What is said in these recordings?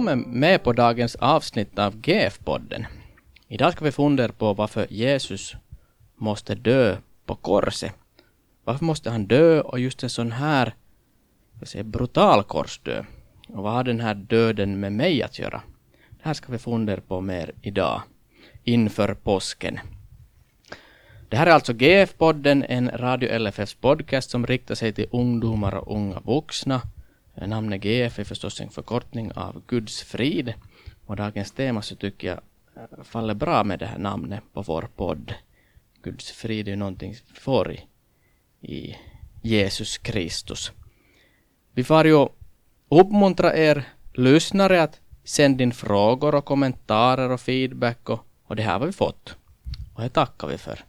Välkommen med på dagens avsnitt av GF-podden. Idag ska vi fundera på varför Jesus måste dö på korset. Varför måste han dö och just en sån här säga, brutal korsdöd? Och vad har den här döden med mig att göra? Det här ska vi fundera på mer idag, inför påsken. Det här är alltså GF-podden, en Radio LFFs podcast som riktar sig till ungdomar och unga vuxna. Namnet GF är förstås en förkortning av Guds frid. Och dagens tema så tycker jag eh, faller bra med det här namnet på vår podd. Guds frid är ju någonting vi får i, i Jesus Kristus. Vi får ju uppmuntra er lyssnare att sända in frågor och kommentarer och feedback och, och det här har vi fått. Och det tackar vi för.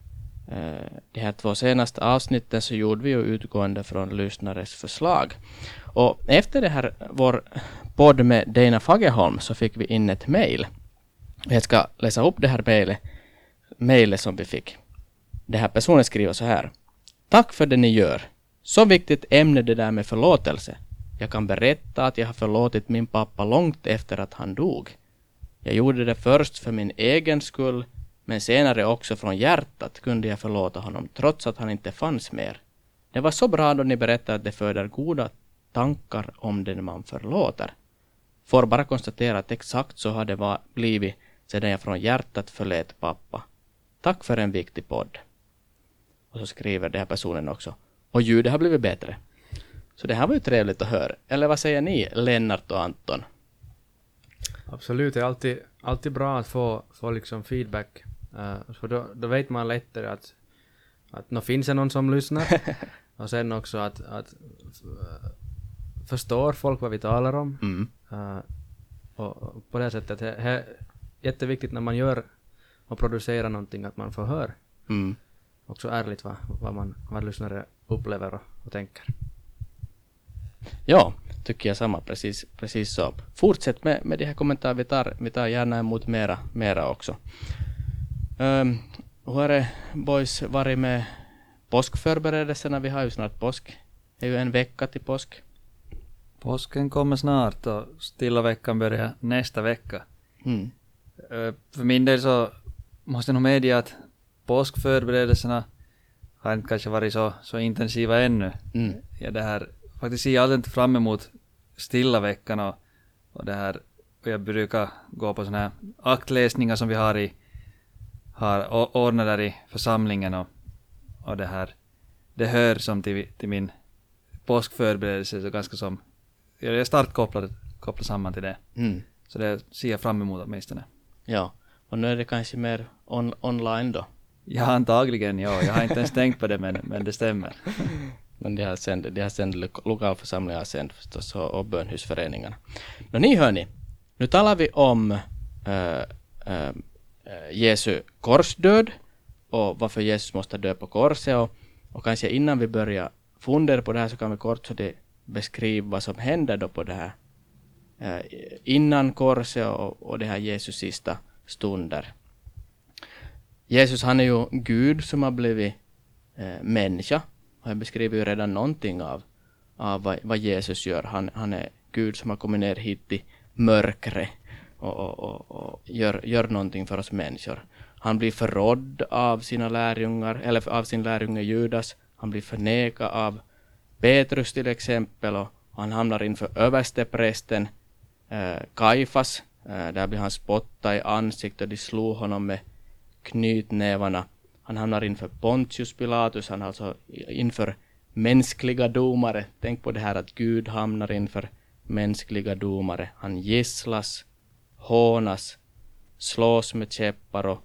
Eh, de här två senaste avsnitten så gjorde vi ju utgående från lyssnares förslag. Och efter det här, vår podd med Dana Fagerholm så fick vi in ett mejl. Jag ska läsa upp det här mejlet, mejlet som vi fick. Den här personen skriver så här. Tack för det ni gör. Så viktigt ämne det där med förlåtelse. Jag kan berätta att jag har förlåtit min pappa långt efter att han dog. Jag gjorde det först för min egen skull men senare också från hjärtat kunde jag förlåta honom trots att han inte fanns mer. Det var så bra då ni berättade att det föder goda tankar om den man förlåter. Får bara konstatera att exakt så har det blivit sedan jag från hjärtat förlät pappa. Tack för en viktig podd. Och så skriver den här personen också. Och ljudet har blivit bättre. Så det här var ju trevligt att höra. Eller vad säger ni, Lennart och Anton? Absolut, det är alltid, alltid bra att få, få liksom feedback Uh, för då, då vet man lättare att, att nå finns det någon som lyssnar. och sen också att, att förstår folk vad vi talar om. Mm. Uh, och, och, på det sättet, det är jätteviktigt när man gör och producerar någonting att man får höra. Mm. Också ärligt vad, vad man vad lyssnare upplever och, och tänker. Ja, tycker jag samma, precis, precis så. Fortsätt med, med de här kommentarerna, vi tar, vi tar gärna emot mera, mera också. Um, hur har det boys varit med påskförberedelserna? Vi har ju snart påsk. Det är ju en vecka till påsk. Påsken kommer snart och stilla veckan börjar nästa vecka. Mm. För min del så måste jag nog medge att påskförberedelserna har inte kanske varit så, så intensiva ännu. Mm. Ja, det här, faktiskt ser jag alltid fram emot stilla veckan och, och det här, och jag brukar gå på sådana här aktläsningar som vi har i har ordnat där i församlingen och, och det här, det hör som till, till min påskförberedelse så ganska som, jag är starkt kopplad, kopplad samman till det. Mm. Så det ser jag fram emot åtminstone. Ja, och nu är det kanske mer on, online då? Ja, antagligen ja. Jag har inte ens tänkt på det men, men det stämmer. men de har sänt, de har sänt lokalförsamlingar har sänt förstås och, och bönhusföreningarna. Men ni hörni, nu talar vi om äh, äh, Jesu korsdöd och varför Jesus måste dö på korset och, och kanske innan vi börjar fundera på det här så kan vi kort så det beskriva vad som händer då på det här eh, innan korset och, och det här Jesus sista stunder. Jesus han är ju Gud som har blivit eh, människa och jag beskriver ju redan någonting av, av vad, vad Jesus gör. Han, han är Gud som har kommit ner hit i mörkret och, och, och, och gör, gör någonting för oss människor. Han blir förrådd av sina lärjungar, eller av sin lärjunge Judas. Han blir förnekad av Petrus till exempel och han hamnar inför översteprästen eh, Kaifas. Eh, där blir han spottad i ansiktet och de slog honom med knytnävarna. Han hamnar inför Pontius Pilatus, han alltså inför mänskliga domare. Tänk på det här att Gud hamnar inför mänskliga domare. Han gisslas, hånas, slås med käppar och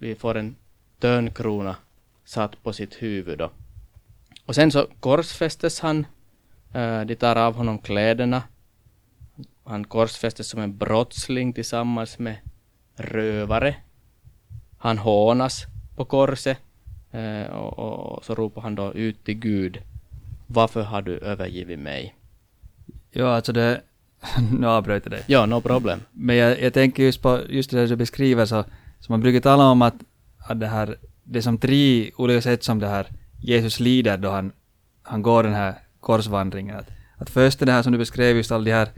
vi får en törnkrona satt på sitt huvud. Då. Och sen så korsfästes han. Äh, de tar av honom kläderna. Han korsfästes som en brottsling tillsammans med rövare. Han hånas på korset. Och, och, så ropar han då ut till Gud. Varför har du övergivit mig? Ja, alltså det, nu avbröt jag dig. Ja, no problem. Men jag, jag tänker just på just det du beskriver så, så man brukar tala om att, att det här, det är som tre olika sätt som det här Jesus lider då han, han går den här korsvandringen. Att, att först är det här som du beskrev, just alla de här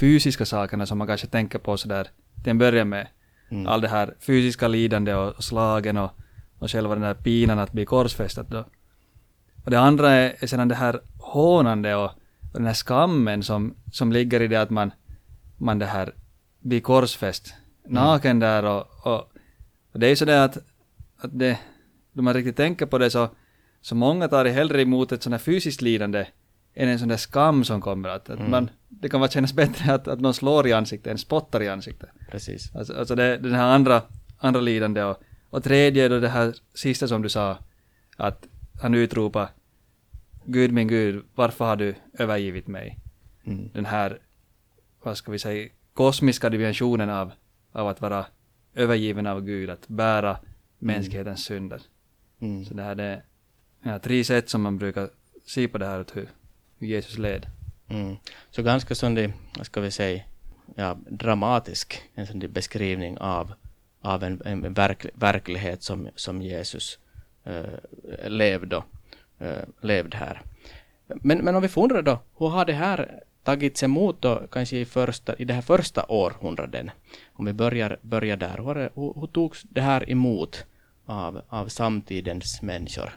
fysiska sakerna som man kanske tänker på sådär till en början med. Mm. All det här fysiska lidande och, och slagen och, och själva den där pinan att bli korsfästad då. Och det andra är, är sedan det här hånande och, och den här skammen som, som ligger i det att man, man det här blir korsfäst naken där och, och, och det är ju sådär att, att det, då man riktigt tänker på det så, så många tar det hellre emot ett sådant här fysiskt lidande än en sån där skam som kommer. Att, att Mm. man, det kan vara kännas bättre att, att någon slår i ansiktet än spottar i ansiktet. Precis. Alltså, alltså det, den här andra, andra lidande och, och tredje är då det här sista som du sa, att han utropar Gud min Gud, varför har du övergivit mig? Mm. Den här, vad ska vi säga, kosmiska dimensionen av, av att vara övergiven av Gud, att bära mänsklighetens synder. Mm. Så det här det ja, tre sätt som man brukar se på det här, att hur, hur Jesus led. Mm. Så ganska sån där, vad ska vi säga, ja, dramatisk en sån beskrivning av, av en, en verk, verklighet som, som Jesus uh, levde, uh, levde här. Men, men om vi funderar då, hur har det här tagits emot då, kanske i, första, i det här första århundraden? Om vi börjar, börjar där, hur, hur, hur togs det här emot av, av samtidens människor?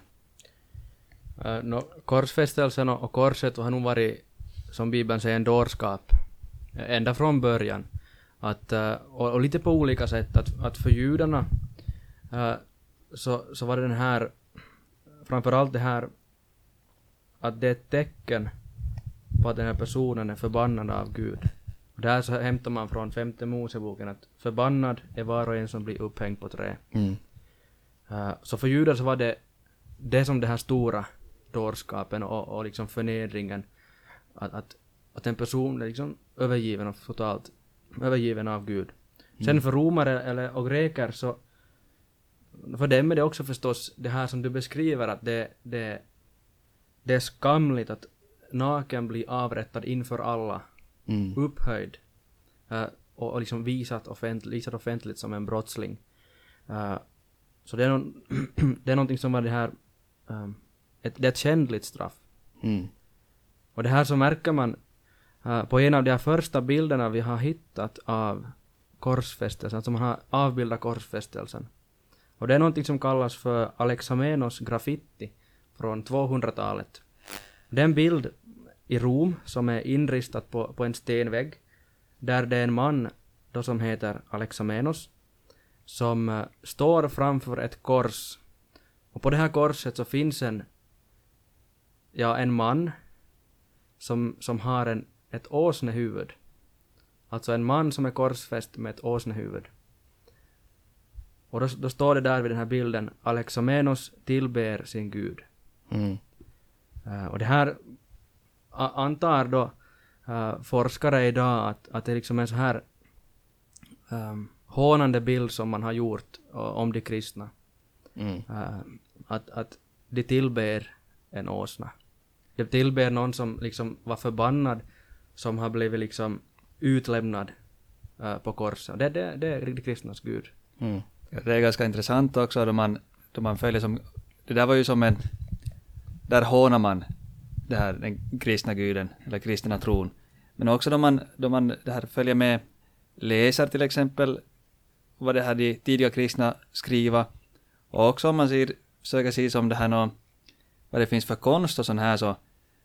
No, korsfästelsen och korset har nog varit, som Bibeln säger, en dårskap. Ända från början. Att, och, och lite på olika sätt. Att, att för judarna så, så var det den här, framförallt det här, att det är ett tecken på att den här personen är förbannad av Gud. Och där så hämtar man från femte Moseboken att förbannad är var och en som blir upphängd på trä. Mm. Uh, så för judar så var det det som den här stora dårskapen och, och liksom förnedringen. Att, att, att en person är liksom övergiven och totalt övergiven av Gud. Sen för romare eller, och greker så för dem är det också förstås det här som du beskriver att det, det, det är skamligt att naken blir avrättad inför alla, Mm. upphöjd eh, och, och liksom visat, offent, visat offentligt som en brottsling. Eh, så det är, någon, det är någonting som var det här, ehm, ett, det är ett kändligt straff. Mm. Och det här så märker man eh, på en av de här första bilderna vi har hittat av korsfästelsen, alltså man har avbildat korsfästelsen. Och det är någonting som kallas för Alexamenos graffiti från 200-talet. Det är en bild i Rom som är inristad på, på en stenvägg där det är en man då som heter Alexamenos som eh, står framför ett kors. Och på det här korset så finns en, ja, en man som, som har en, ett åsnehuvud. Alltså en man som är korsfäst med ett åsnehuvud. Och då, då står det där vid den här bilden, Alexamenos tillber sin gud. Mm. Eh, och det här antar då eh, forskare idag att, att det är liksom en så här um, hånande bild som man har gjort uh, om de kristna. Mm. Eh, att, att de tillber en åsna. De tillber någon som liksom var förbannad, som har blivit liksom utlämnad eh, på korset. Det, det, det är de kristnas gud. Mm. Det är ganska intressant också då man, då man följer som, det där var ju som en, där hånar man det här, den kristna guden, eller kristna tron. Men också då man, då man det här följer med, läser till exempel vad det här de tidiga kristna skriva, och också om man ser, försöker se som det här nå, vad det finns för konst och sånt här så,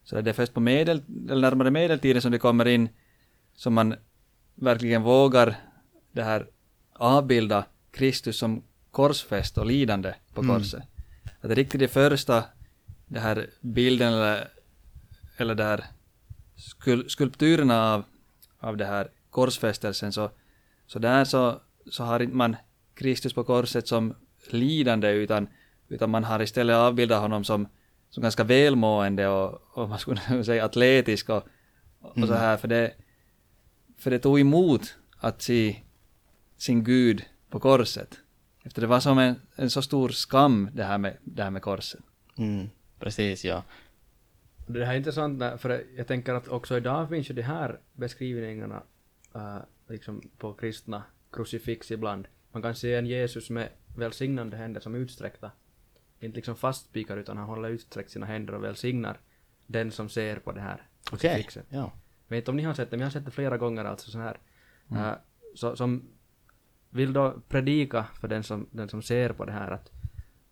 så är det först på medel, eller närmare medeltiden som det kommer in, som man verkligen vågar det här avbilda Kristus som korsfäst och lidande på Mm. korset. Att det riktigt det första, det här bilden eller, eller det här skul, skulpturerna av, av det här korsfästelsen så, så där så, så har inte man Kristus på korset som lidande utan, utan man har istället avbildat honom som, som ganska välmående och, och man skulle säga atletisk och, och så här för det, för det tog emot att se sin Gud på korset. Efter det var som en, en så stor skam det här med, det här med korset. Mm. Precis, ja. Det här är intressant, för jag tänker att också idag finns ju de här beskrivningarna eh, liksom på kristna krucifix ibland. Man kan se en Jesus med välsignande händer som utsträckta. Inte liksom fastspikar utan han håller utsträckt sina händer och välsignar den som ser på det här Okej. krucifixet. Ja. vet inte om ni har sett det, men jag har sett det flera gånger alltså så här. Mm. så, som vill då predika för den som, den som ser på det här att,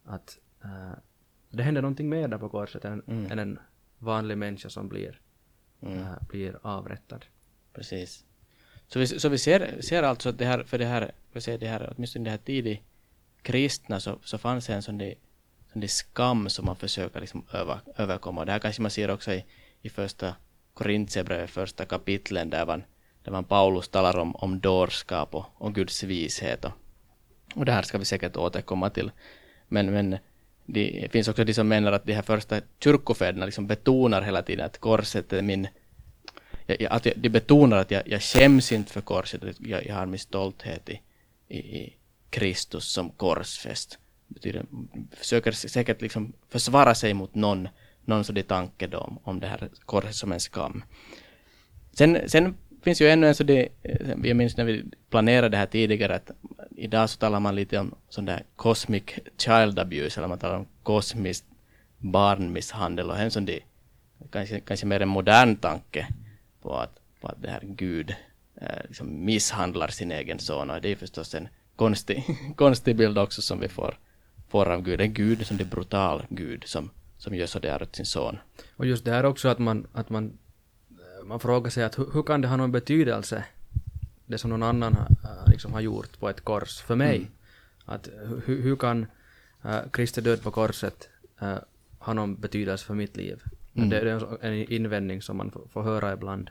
att uh, det händer någonting mer där på korset än, mm. än en vanlig människa som blir, mm. uh, blir avrättad. Precis. Så vi, så vi ser, ser alltså att det här, för det här, vi ser det här, åtminstone det här tidigt kristna så, så fanns det en sån där, det är skam som man försöker liksom över, överkomma. Det här kanske man ser också i, i första Korintierbrevet, första kapitlen där man, där man Paulus talar om, om dårskap och, och Guds vishet. Och, och det här ska vi säkert återkomma till. Men, men det finns också de som menar att de här första kyrkofäderna liksom betonar hela tiden att korset är min att jag, de betonar att jag, jag skäms inte för korset, jag, jag har min stolthet i, i, i Kristus som korsfäst. Betyder, försöker säkert liksom försvara sig mot någon, någon sådan tanke då om, om det här korset som en skam. Sen, sen finns ju ännu en sådan, eh, jag minns när vi planerade det här tidigare att idag så talar man lite om sån där cosmic child abuse eller man talar om kosmisk barnmisshandel och en sån där, kanske, kanske mer en modern tanke på att, på att det här Gud eh, liksom misshandlar sin egen son och det är förstås en konstig, konstig bild också som vi får, får av Gud. En Gud som är brutal Gud som, som gör sådär åt sin son. Och just det här också att man, att man, man frågar sig att hur, hur kan det ha någon betydelse det som någon annan liksom har gjort på ett kors för mig? Mm. Att hur, hur kan uh, Kristi död på korset uh, ha någon betydelse för mitt liv? Mm. Det, det, är en invändning som man får höra ibland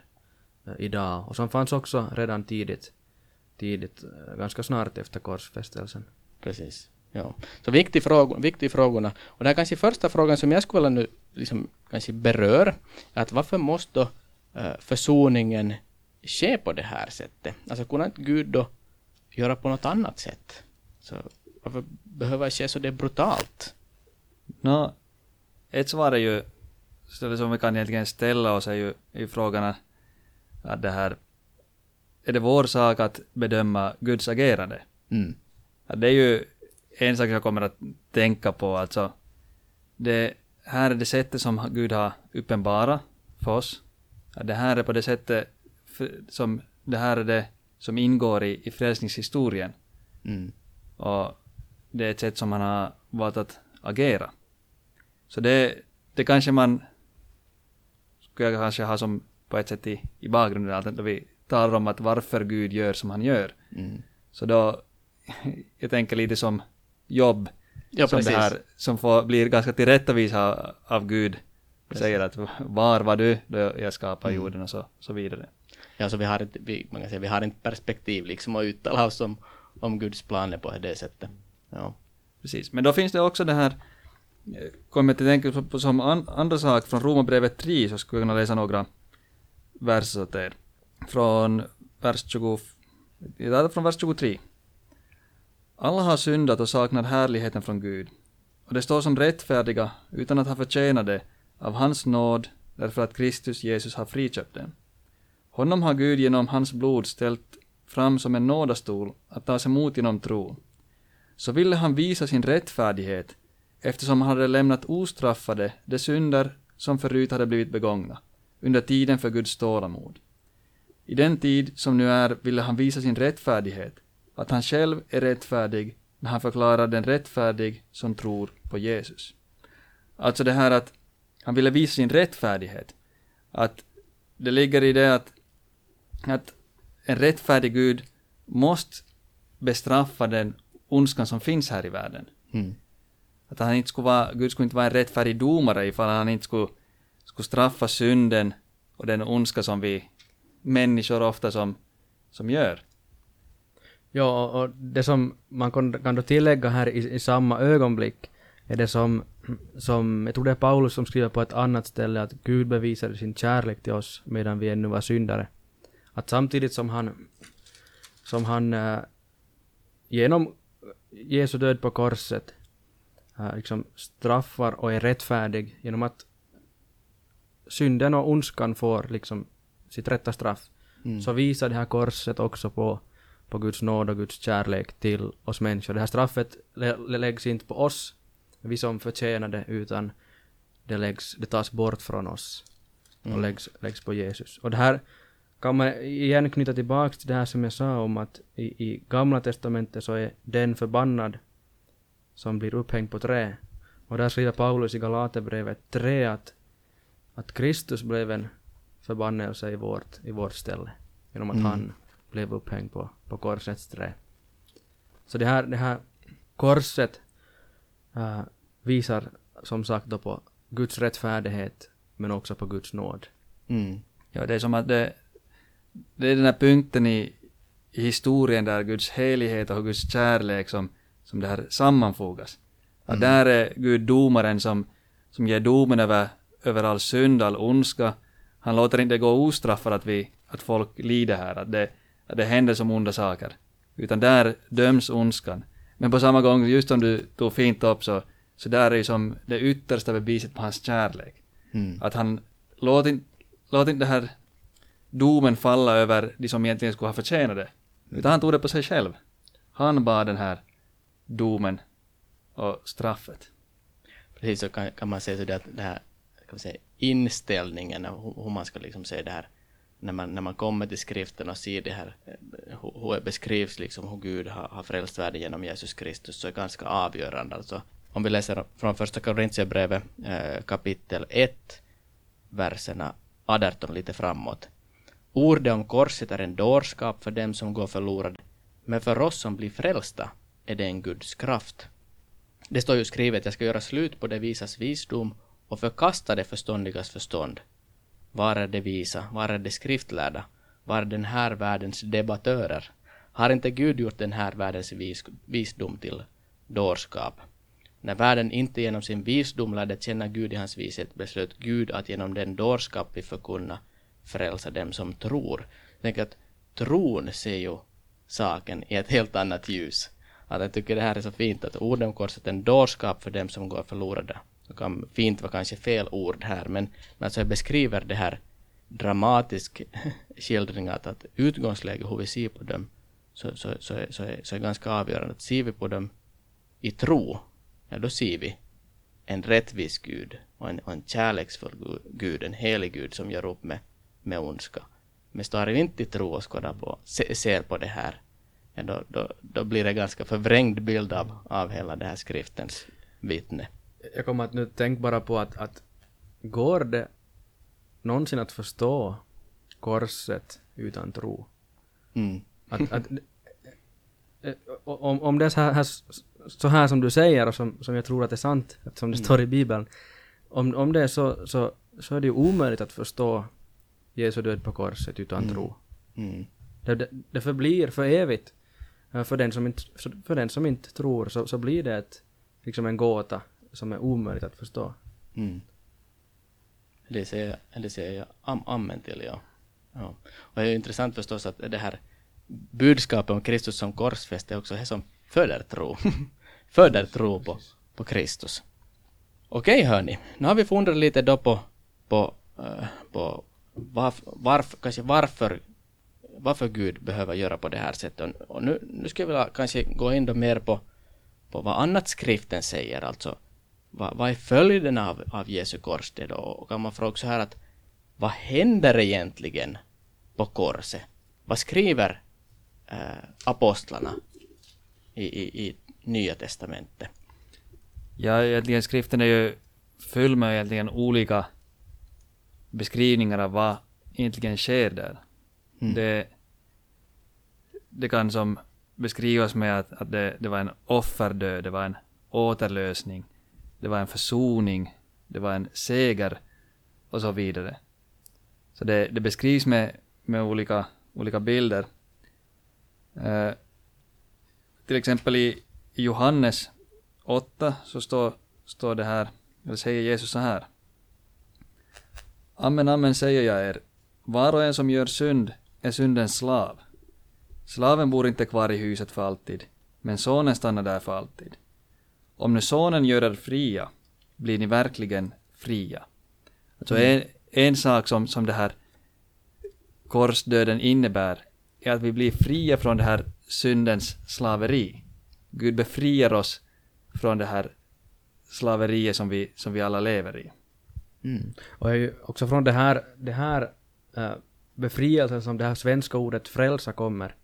uh, idag och som fanns också redan tidigt tidigt, eh, ganska snart efter korsfästelsen. Precis. Ja. Så viktig, fråga, viktig frågorna. Och här kanske första frågan som jag skulle vilja nu liksom kanske berör, att varför måste då uh, försoningen ske på det här sättet? Alltså kunde inte Gud då göra på något annat sätt? Så varför behöver det ske så det är brutalt? Nå, ett svar är ju, som vi kan egentligen ställa oss är ju i frågan att det här är det vår sak att bedöma Guds agerande. Mm. det är ju en sak jag kommer att tänka på, alltså. Det här är det sättet som Gud har uppenbarat för oss. det här är på det sättet som det här är det som ingår i, i frälsningshistorien. Mm. Och det är ett sätt som man har valt att agera. Så det, det kanske man skulle jag kanske ha som på ett sätt i, i bakgrunden, att då vi talar om att varför Gud gör som han gör. Mm. Så då, jag tänker lite som jobb, ja, som precis. det här, som får, blir ganska tillrättavisa av Gud. Precis. Säger att var var du då jag skapade mm. jorden och så, så vidare. Ja, så vi har inte, vi, man kan säga, vi har inte perspektiv liksom att uttala oss om, om Guds planer på det sättet. Ja. Precis, men då finns det också det här, kommer jag att tänka på som an, andra sak från Romarbrevet 3, så skulle jag kunna läsa några verser åt er från vers 20, från vers 23. Alla har syndat och saknar härligheten från Gud, och det står som rättfärdiga utan att ha förtjänat det av hans nåd därför att Kristus Jesus har friköpt dem. Honom har Gud genom hans blod ställt fram som en nådastol att tas emot genom tro. Så ville han visa sin rättfärdighet eftersom han hade lämnat ostraffade de synder som förut hade blivit begångna under tiden för Guds tålamod. I den tid som nu är ville han visa sin rättfärdighet, att han själv är rättfärdig när han förklarar den rättfärdig som tror på Jesus. Alltså det här att han ville visa sin rättfärdighet. Att det ligger i det att, att en rättfärdig Gud måste bestraffa den ondskan som finns här i världen. Mm. Att han inte skulle vara, Gud skulle inte vara en rättfärdig domare ifall han inte skulle, skulle straffa synden och den ondska som vi människor ofta som, som gör. Ja, och det som man kan, då tillägga här i, i samma ögonblick är det som, som, jag tror det är Paulus som skriver på ett annat ställe att Gud bevisade sin kärlek till oss medan vi ännu var syndare. Att samtidigt som han, som han äh, genom Jesu död på korset äh, liksom straffar och är rättfärdig genom att synden och ondskan får liksom sitt rätta straff, mm. så visar det här korset också på, på Guds nåd och Guds kärlek till oss människor. Det här straffet lä läggs inte på oss, vi som förtjänar det, utan det, läggs, det tas bort från oss. och Mm. läggs, läggs på Jesus. Och det här kan man igen knyta tillbaks till det här som jag sa om att i, i Gamla Testamentet så är den förbannad som blir upphängd på trä. Och där skriver Paulus i Galaterbrevet 3 att, att Kristus blev en förbannelse i vårt, i vårt ställe. Genom att Mm. han blev upphängd på, på korsets trä. Så det här, det här korset äh, visar som sagt då på Guds rättfärdighet men också på Guds nåd. Mm. Ja, det är som att det, det är den här punkten i, i historien där Guds helighet och Guds kärlek som, som det här sammanfogas. Att Mm. där är Gud domaren som, som ger domen över, över all synd, all ondska. Han låter inte gå ostraffat att, vi, att folk lider här, att det, det händer som onda saker. Utan där döms ondskan. Men på samma gång, just som du tog fint upp så, så där är ju som det yttersta beviset på hans kärlek. Mm. Att han låt inte, låt inte det här domen falla över de som egentligen skulle ha förtjänat det. Utan han tog det på sig själv. Han bar den här domen och straffet. Precis så kan, kan man säga så det att det här kan man säga, inställningen, hur, man ska liksom säga det här när man, när man kommer till skriften och ser det här, eh, hur, hur det beskrivs liksom hur Gud har, har frälst världen genom Jesus Kristus, så är ganska avgörande. Alltså, om vi läser från första Korintierbrevet eh, kapitel 1, verserna 18 lite framåt. Ordet om korset är en dårskap för dem som går förlorade, men för oss som blir frälsta är det en Guds kraft. Det står ju skrivet, jag ska göra slut på det visas visdom och förkasta det förståndigas förstånd. Var är de visa? Var är de skriftlärda? Var är den här världens debattörer? Har inte Gud gjort den här världens vis visdom till dårskap? När världen inte genom sin visdom lärde känna Gud i hans vishet beslöt Gud att genom den dårskap vi förkunna frälsa dem som tror. Tänk att tron ser ju saken i ett helt annat ljus. Att jag tycker det här är så fint att orden korset är en dårskap för dem som går förlorade. Det kan fint vara kanske fel ord här men, men alltså jag beskriver det här dramatisk skildring att, att utgångsläget, hur vi ser på dem så, så, så, är, så, är, så är ganska avgörande. Att ser vi på dem i tro, ja då ser vi en rättvis Gud och en, och en kärleksfull Gud, en helig Gud som gör upp med, med ondska. Men står vi inte i tro och skådar på, se, ser på det här, ja, då, då, då blir det ganska förvrängd bild av, av hela den här skriftens vittne. Jag kommer att nu tänka bara på att, att går det någonsin att förstå korset utan tro? Mm. Att, att, eh, om, om det är så här, så här som du säger och som, som jag tror att det är sant eftersom det står i Bibeln. Om, om det är så, så, så är det ju omöjligt att förstå Jesu död på korset utan Mm. tro. Mm. Det, det, det förblir för evigt. Eh, För den som inte, för den som inte tror så, så blir det ett, liksom en gåta som är omöjligt att förstå. Mm. Det säger, det säger jag am, amen till, ja. ja. Och det är intressant förstås att det här budskapet om Kristus som korsfäst är också det som föder tro. föder tro på, på Kristus. Okej hörni, nu har vi funderat lite då på, på, eh, på varf, varf, kanske varför, varför Gud behöver göra på det här sättet. Och, och nu, nu ska jag vilja kanske gå in då mer på, på vad annat skriften säger, alltså vad, vad är följden av, av Jesu korsdöd? Och kan man fråga så här att vad händer egentligen på korset? Vad skriver eh, apostlarna i, i, i Nya Testamentet? Ja, egentligen skriften är ju full med egentligen olika beskrivningar av vad egentligen sker där. Mm. Det, det kan som beskrivas med att, att det, det var en offerdöd, det var en återlösning, det var en försoning, det var en seger och så vidare. Så det, det beskrivs med, med olika, olika bilder. Eh, till exempel i, i Johannes 8 så står, står det här, eller säger Jesus så här. Amen, amen säger jag er, var och en som gör synd är syndens slav. Slaven bor inte kvar i huset för alltid, men sonen stannar där för alltid. Om nu sonen gör er fria, blir ni verkligen fria. Alltså en, en sak som, som det här korsdöden innebär är att vi blir fria från det här syndens slaveri. Gud befriar oss från det här slaveriet som vi, som vi alla lever i. Mm. Och också från det här, det här uh, befrielsen som det här svenska ordet frälsa kommer.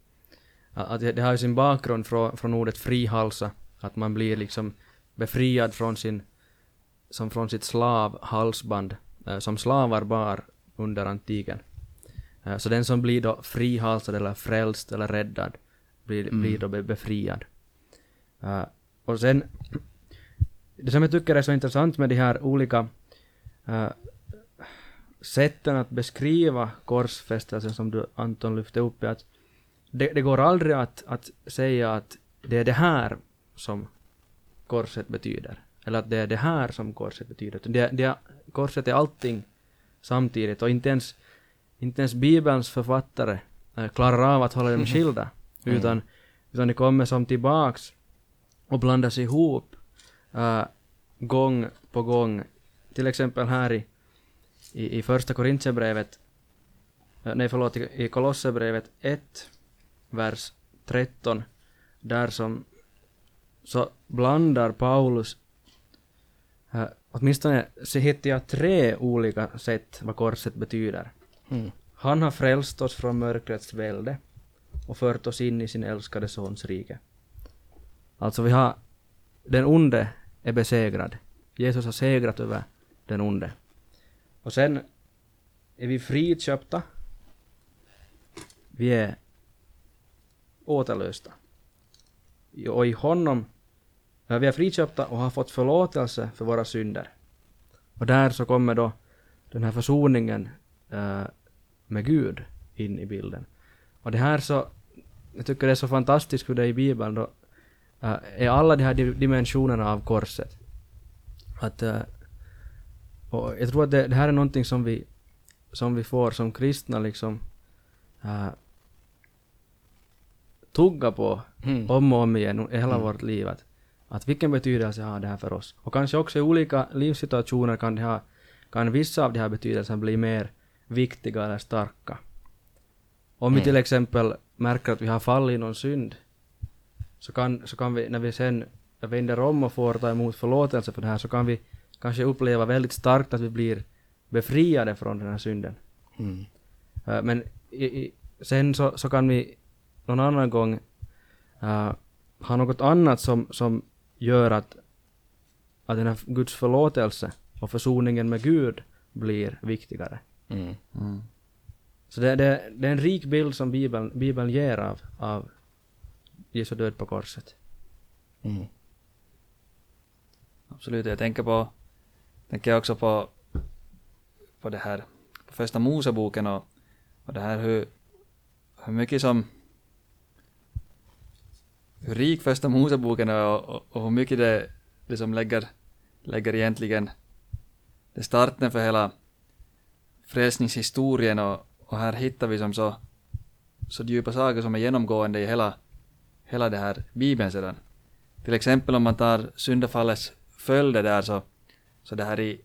Att det, det har ju sin bakgrund från, från ordet frihalsa. Att man blir liksom befriad från sin, som från sitt slavhalsband, uh, som slavar bar under antiken. Uh, så den som blir då frihalsad eller frälst eller räddad blir, Mm. blir då be- befriad. Uh, och sen, det som jag tycker är så intressant med de här olika sätten att beskriva korsfästelsen som du Anton lyfte upp är att det, det går aldrig att, att säga att det är det här som korset betyder. Eller att det är det här som korset betyder. Det, det, korset är allting samtidigt och inte ens, inte ens Bibelns författare äh, klarar av att hålla dem skilda. Mm. Utan, utan det kommer som tillbaks och blandas ihop äh, gång på gång. Till exempel här i, i, i första Korintierbrevet, äh, nej förlåt, i Kolosserbrevet 1, vers 13, där som så blandar Paulus äh, åtminstone så hittar jag tre olika sätt vad korset betyder. Mm. Han har frälst oss från mörkrets välde och fört oss in i sin älskade sons rike. Alltså vi har, den onde är besegrad. Jesus har segrat över den onde. Och sen är vi friköpta. Vi är återlösta. Och i honom, vi är friköpta och har fått förlåtelse för våra synder. Och där så kommer då den här försoningen eh, med Gud in i bilden. Och det här så, jag tycker det är så fantastiskt hur det är i Bibeln då, eh, är alla de här di- dimensionerna av korset. Att, eh, och jag tror att det, det här är någonting som vi, som vi får som kristna liksom uh, tugga på Mm. om och om igen i hela Mm. vårt liv. Att, att vilken betydelse har det här för oss? Och kanske också i olika livssituationer kan, det ha, kan vissa av de här betydelserna bli mer viktiga eller starka. Om vi Mm. till exempel märker att vi har fallit i någon synd, så kan, så kan vi, när vi sen vänder om och får ta emot förlåtelse för det här, så kan vi kanske uppleva väldigt starkt att vi blir befriade från den här synden. Mm. Uh, men i, i, sen så, så kan vi någon annan gång uh, ha något annat som, som gör att, att den här Guds förlåtelse och försoningen med Gud blir viktigare. Mm. Mm. Så det, det, det är en rik bild som Bibeln, Bibeln ger av, av Jesu död på korset. Mm. Absolut, jag tänker på, tänker jag också på, på det här, på första Moseboken och, och det här hur, hur mycket som, hur rik första Moseboken är och, och, och hur mycket det, som lägger, lägger egentligen, det starten för hela frälsningshistorien och, och här hittar vi som så, så djupa saker som är genomgående i hela, hela det här Bibeln sedan. Till exempel om man tar syndafallets följder där så, så det här i,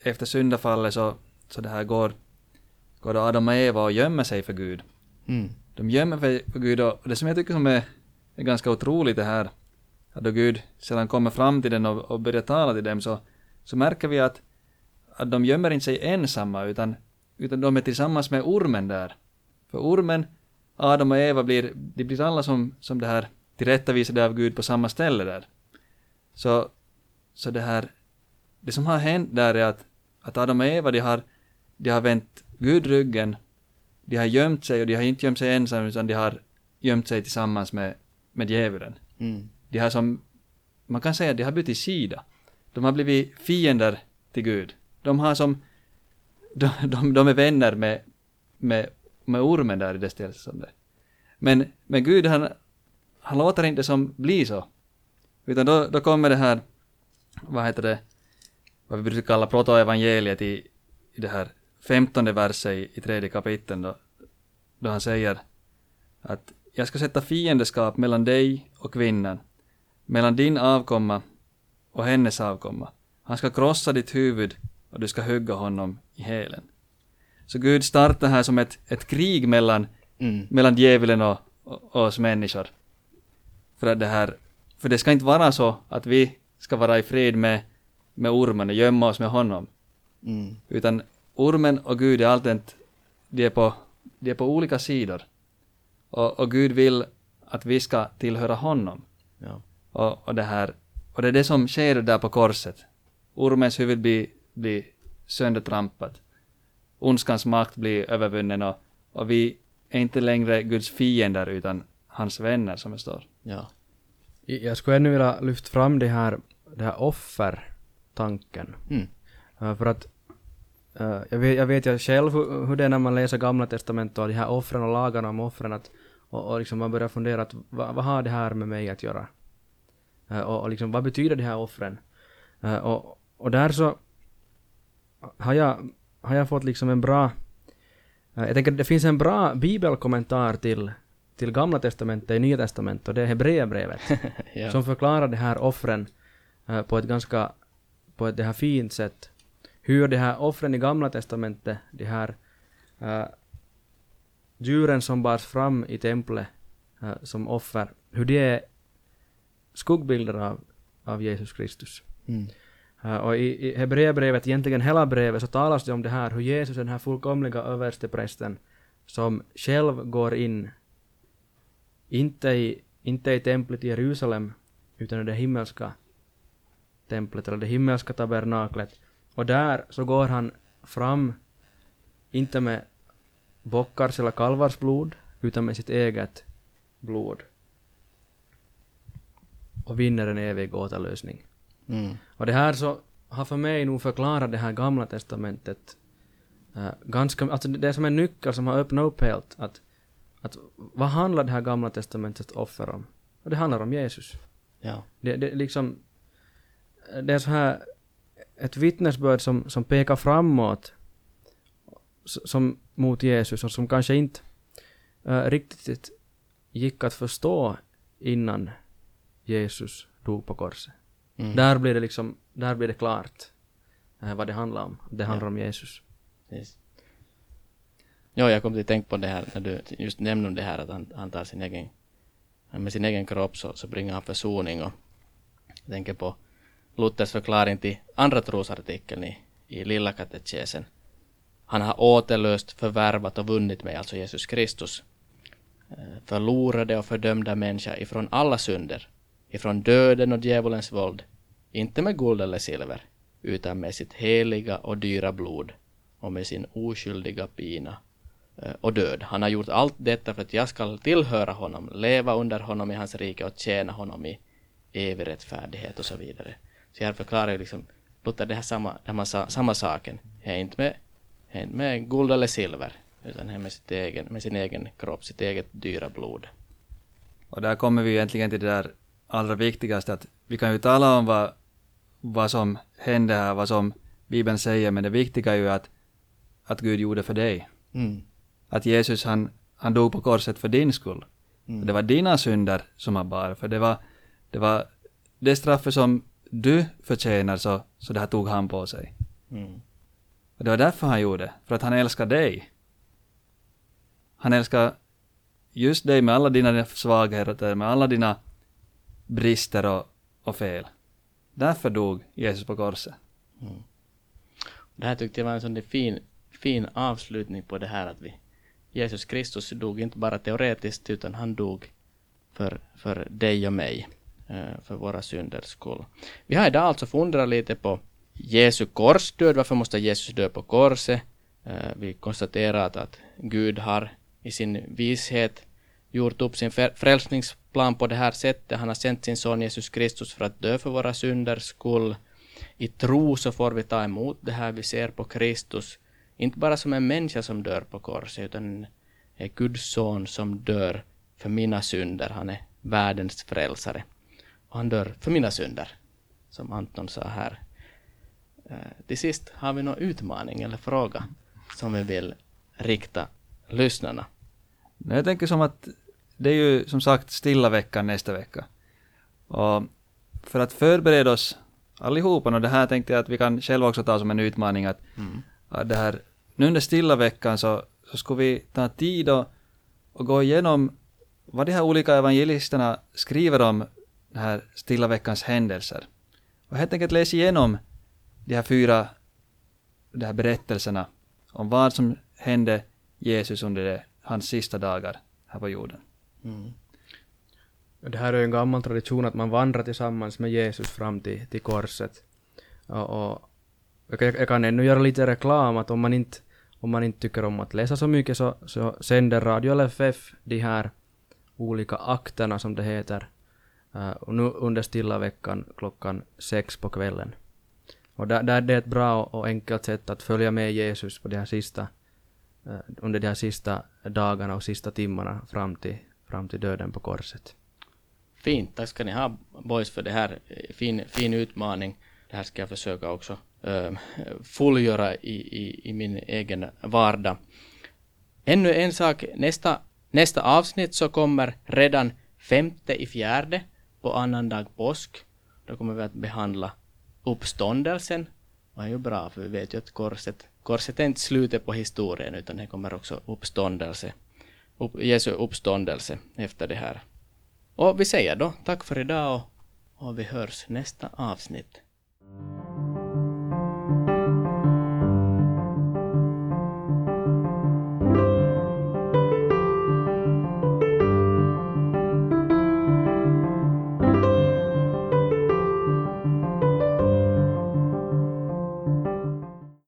efter syndafallet så, så det här går, går då Adam och Eva och gömmer sig för Gud. Mm. De gömmer sig för Gud och det som jag tycker som är, är ganska otroligt det här, att då Gud sedan kommer fram till den och, och börjar tala till dem så, så märker vi att, att de gömmer inte sig ensamma utan, utan de är tillsammans med ormen där. För ormen, Adam och Eva blir, de blir alla som, som det här tillrättavisade av Gud på samma ställe där. Så, så det här, det som har hänt där är att, att Adam och Eva, de har, de har vänt Gud ryggen, de har gömt sig och de har inte gömt sig ensamma utan de har gömt sig tillsammans med, med djävulen. Mm. De har som, man kan säga att de har bytt sida. De har blivit fiender till Gud. De har som, de, de, de är vänner med, med, med ormen där i det stället. Men, men Gud han, han låter inte som bli så. Utan då, då kommer det här, vad heter det, vad vi brukar kalla protoevangeliet i, i det här femtonde verset i, i tredje kapiteln då, då han säger att jag ska sätta fiendeskap mellan dig och kvinnan, mellan din avkomma och hennes avkomma. Han ska krossa ditt huvud och du ska hugga honom i hälen. Så Gud startar här som ett, ett krig mellan, Mm. mellan djävulen och, och oss människor. För att det här, för det ska inte vara så att vi ska vara i fred med, med ormen och gömma oss med honom. Mm. Utan ormen och Gud är alltid, de är på, de är på olika sidor. Och, och Gud vill att vi ska tillhöra honom. Ja. Och, och, det här, och det är det som sker där på korset. Ormens huvud blir, blir söndertrampat. Ondskans makt blir övervunnen och, och vi är inte längre Guds fiender utan hans vänner som det står. Ja. Jag skulle ännu vilja lyfta fram det här, det här offertanken. Mm. Uh, för att uh, jag, vet, jag vet ju själv hur, hur det är när man läser Gamla Testamentet och de här offren och lagarna om offren att, och, och liksom man börjar fundera att vad, vad har det här med mig att göra? Uh, och, och liksom vad betyder de här offren? och, och där så har jag, har jag fått liksom en bra jag tänker att det finns en bra bibelkommentar till, till Gamla Testamentet i Nya Testamentet och det är Hebreerbrevet. ja. som förklarar de här offren uh, på ett ganska på ett det här fint sätt. Hur de här offren i Gamla Testamentet, de här uh, djuren som bars fram i templet uh, som offer, hur de är skuggbilder av, av Jesus Kristus. Mm. Uh, och i, i Hebreerbrevet, egentligen hela brevet, så talas det om det här hur Jesus är den här fullkomliga översteprästen som själv går in, inte i, inte i templet i Jerusalem, utan i det himmelska templet, eller det himmelska tabernaklet. Och där så går han fram, inte med bockars eller kalvars blod, utan med sitt eget blod. Och vinner en evig återlösning. Mm. Och det här så har för mig nog förklarat det här gamla testamentet uh, ganska, alltså det är som en nyckel som har öppnat upp helt att, att vad handlar det här gamla testamentets offer om? Och det handlar om Jesus. Ja. Det, det liksom, det är så här ett vittnesbörd som, som pekar framåt som mot Jesus och som kanske inte uh, riktigt gick att förstå innan Jesus dog på korset. Mm. Där blir det liksom, där blir det klart eh, vad det handlar om. Det handlar om Jesus. Precis. Ja, jag kom till att tänka på det här när du just nämnde det här att han, han tar sin egen, med sin egen kropp så, så bringar han försoning och jag tänker på Luthers förklaring till andra trosartikeln i, i Lilla katekesen. Han har återlöst, förvärvat och vunnit mig, alltså Jesus Kristus, eh, förlorade och fördömda människa ifrån alla synder, ifrån döden och djävulens våld, inte med guld eller silver, utan med sitt heliga och dyra blod och med sin oskyldiga pina eh, och död. Han har gjort allt detta för att jag ska tillhöra honom, leva under honom i hans rike och tjäna honom i evig rättfärdighet och så vidare. Så här förklarar ju liksom Luther det här samma, det här samma saken. Det är inte med, är inte med guld eller silver, utan det är med, sitt egen, med sin egen kropp, sitt eget dyra blod. Och där kommer vi egentligen till det där allra viktigaste, att vi kan ju tala om vad, vad som hände här, vad som Bibeln säger, men det viktiga är ju att, att Gud gjorde för dig. Mm. Att Jesus han, han dog på korset för din skull. Mm. Det var dina synder som han bar, för det var det, var det straffet som du förtjänar, så, så det här tog han på sig. Mm. Och det var därför han gjorde, för att han älskar dig. Han älskar just dig med alla dina svagheter, med alla dina brister och, och fel. Därför dog Jesus på korset. Mm. Det här tyckte jag var en sån fin, fin avslutning på det här att vi Jesus Kristus dog inte bara teoretiskt utan han dog för, för dig och mig, Eh, för våra synders skull. Vi har idag alltså funderat lite på Jesu korsdöd, varför måste Jesus dö på korset? Eh, vi konstaterat att Gud har i sin vishet gjort upp sin frälsningsplan på det här sättet. Han har sänt sin son Jesus Kristus för att dö för våra synders skull. I tro så får vi ta emot det här vi ser på Kristus, inte bara som en människa som dör på korset, utan är Guds son som dör för mina synder. Han är världens frälsare. Och han dör för mina synder, som Anton sa här. Uh, till sist har vi någon utmaning eller fråga som vi vill rikta lyssnarna. Jag tänker som att det är ju som sagt stilla veckan nästa vecka. Och för att förbereda oss allihopa, och det här tänkte jag att vi kan själva också ta som en utmaning att, Mm. att det här, nu under stilla veckan så, så ska vi ta tid och, och gå igenom vad de här olika evangelisterna skriver om det här stilla veckans händelser. Och helt enkelt läsa igenom de här fyra de här berättelserna om vad som hände Jesus under det, hans sista dagar här på jorden. Mm. Det här är ju en gammal tradition att man vandrar tillsammans med Jesus fram till, till korset. Och, och jag, jag kan ännu göra lite reklam att om man inte, om man inte tycker om att läsa så mycket så, så sänder Radio LFF de här olika akterna som det heter Eh, nu under stilla veckan klockan sex på kvällen. Och där, där det är ett bra och enkelt sätt att följa med Jesus på de här sista, uh, under de här sista dagarna och sista timmarna fram till, fram till döden på korset. Fint, tack ska ni ha boys för det här. Eh, fin, fin utmaning. Det här ska jag försöka också äh, fullgöra i, i, i min egen vardag. Ännu en sak, nästa, nästa avsnitt så kommer redan femte i fjärde på annandag påsk. Då kommer vi att behandla uppståndelsen. Och det är ju bra för vi vet ju att korset, korset är inte slutet på historien utan det kommer också uppståndelse. Upp, Jesu uppståndelse efter det här och vi säger då tack för idag och, och vi hörs nästa avsnitt.